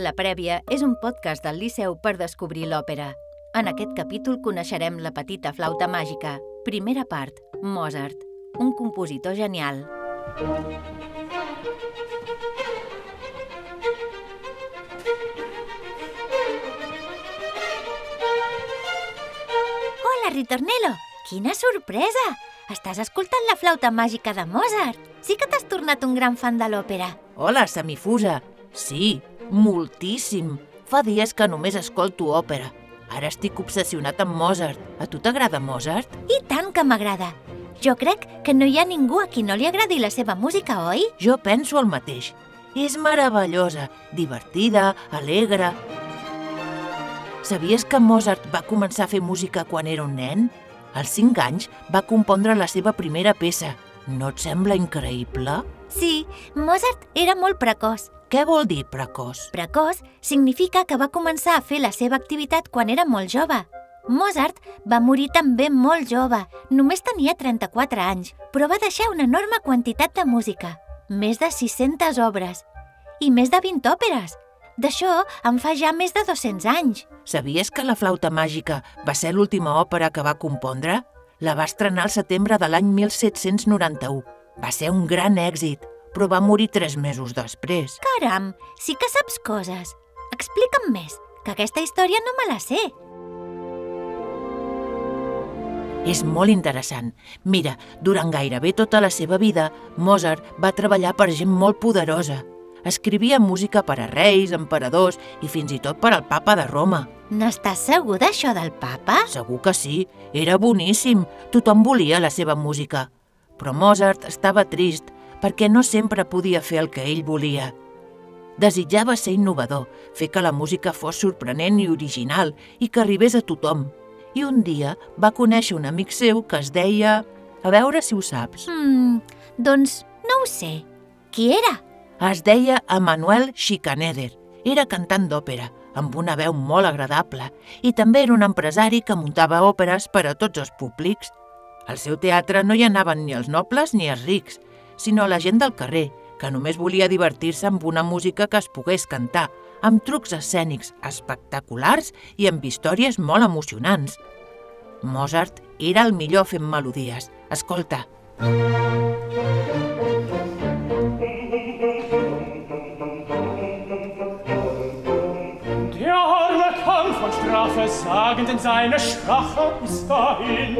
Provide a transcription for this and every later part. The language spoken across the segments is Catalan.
La Prèvia és un podcast del Liceu per descobrir l'òpera. En aquest capítol coneixerem la petita flauta màgica, primera part, Mozart, un compositor genial. Hola, Ritornello! Quina sorpresa! Estàs escoltant la flauta màgica de Mozart. Sí que t'has tornat un gran fan de l'òpera. Hola, Semifusa. Sí, moltíssim. Fa dies que només escolto òpera. Ara estic obsessionat amb Mozart. A tu t'agrada Mozart? I tant que m'agrada. Jo crec que no hi ha ningú a qui no li agradi la seva música, oi? Jo penso el mateix. És meravellosa, divertida, alegre. Sabies que Mozart va començar a fer música quan era un nen? Als 5 anys va compondre la seva primera peça. No et sembla increïble? Sí, Mozart era molt precoç. Què vol dir precoç? Precoç significa que va començar a fer la seva activitat quan era molt jove. Mozart va morir també molt jove, només tenia 34 anys, però va deixar una enorme quantitat de música, més de 600 obres i més de 20 òperes. D'això en fa ja més de 200 anys. Sabies que La flauta màgica va ser l'última òpera que va compondre? La va estrenar al setembre de l'any 1791. Va ser un gran èxit, però va morir tres mesos després. Caram, sí que saps coses. Explica'm més, que aquesta història no me la sé. És molt interessant. Mira, durant gairebé tota la seva vida, Mozart va treballar per gent molt poderosa. Escrivia música per a reis, emperadors i fins i tot per al papa de Roma. N'estàs segur d'això del papa? Segur que sí, era boníssim, tothom volia la seva música. Però Mozart estava trist perquè no sempre podia fer el que ell volia. Desitjava ser innovador, fer que la música fos sorprenent i original i que arribés a tothom. I un dia va conèixer un amic seu que es deia... A veure si ho saps. Hmm, doncs no ho sé. Qui era? Es deia Emmanuel Schikaneder. Era cantant d'òpera, amb una veu molt agradable, i també era un empresari que muntava òperes per a tots els públics. Al seu teatre no hi anaven ni els nobles ni els rics, sinó la gent del carrer, que només volia divertir-se amb una música que es pogués cantar, amb trucs escènics espectaculars i amb històries molt emocionants. Mozart era el millor fent melodies. Escolta. Sagend in seine Sprache bis dahin.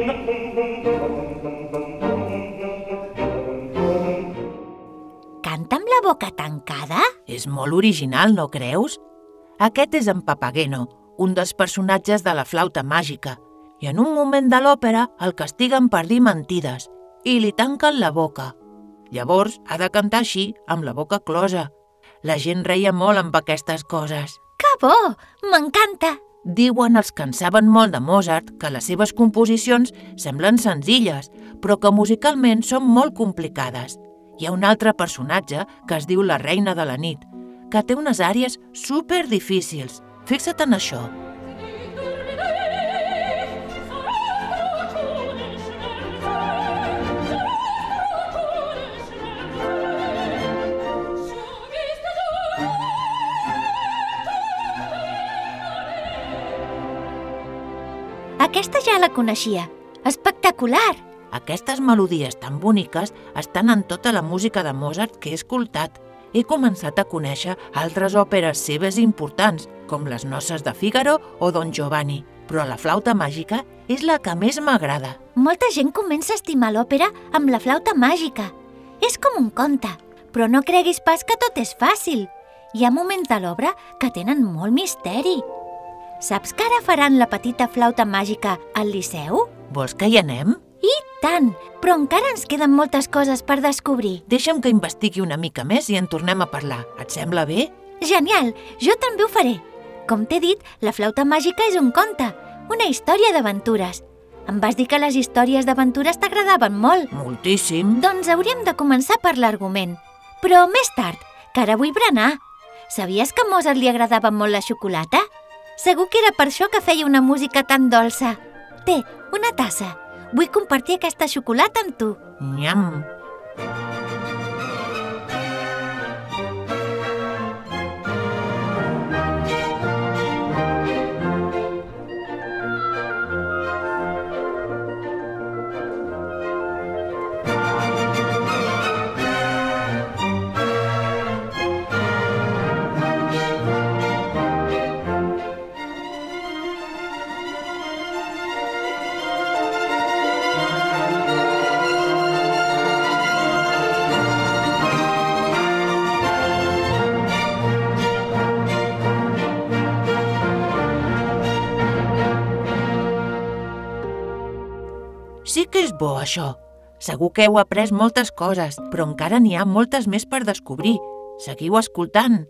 Boca tancada? És molt original, no creus? Aquest és en Papageno, un dels personatges de la flauta màgica, i en un moment de l'òpera el castiguen per dir mentides i li tanquen la boca. Llavors ha de cantar així, amb la boca closa. La gent reia molt amb aquestes coses. Que bo! M'encanta! Diuen els que en saben molt de Mozart que les seves composicions semblen senzilles, però que musicalment són molt complicades. Hi ha un altre personatge que es diu la reina de la nit, que té unes àrees super difícils. Fixa't en això. Aquesta ja la coneixia. Espectacular! Aquestes melodies tan boniques estan en tota la música de Mozart que he escoltat. He començat a conèixer altres òperes seves importants, com les noces de Fígaro o Don Giovanni, però la flauta màgica és la que més m'agrada. Molta gent comença a estimar l'òpera amb la flauta màgica. És com un conte, però no creguis pas que tot és fàcil. Hi ha moments de l'obra que tenen molt misteri. Saps que ara faran la petita flauta màgica al Liceu? Vols que hi anem? I tant! Però encara ens queden moltes coses per descobrir. Deixa'm que investigui una mica més i en tornem a parlar. Et sembla bé? Genial! Jo també ho faré. Com t'he dit, la flauta màgica és un conte, una història d'aventures. Em vas dir que les històries d'aventures t'agradaven molt. Moltíssim. Doncs hauríem de començar per l'argument. Però més tard, que ara vull berenar. Sabies que a Mozart li agradava molt la xocolata? Segur que era per això que feia una música tan dolça. Té, una tassa. Vull compartir aquesta xocolata amb tu. Nyam. Que és bo, això? Segur que heu après moltes coses, però encara n'hi ha moltes més per descobrir. Seguiu escoltant.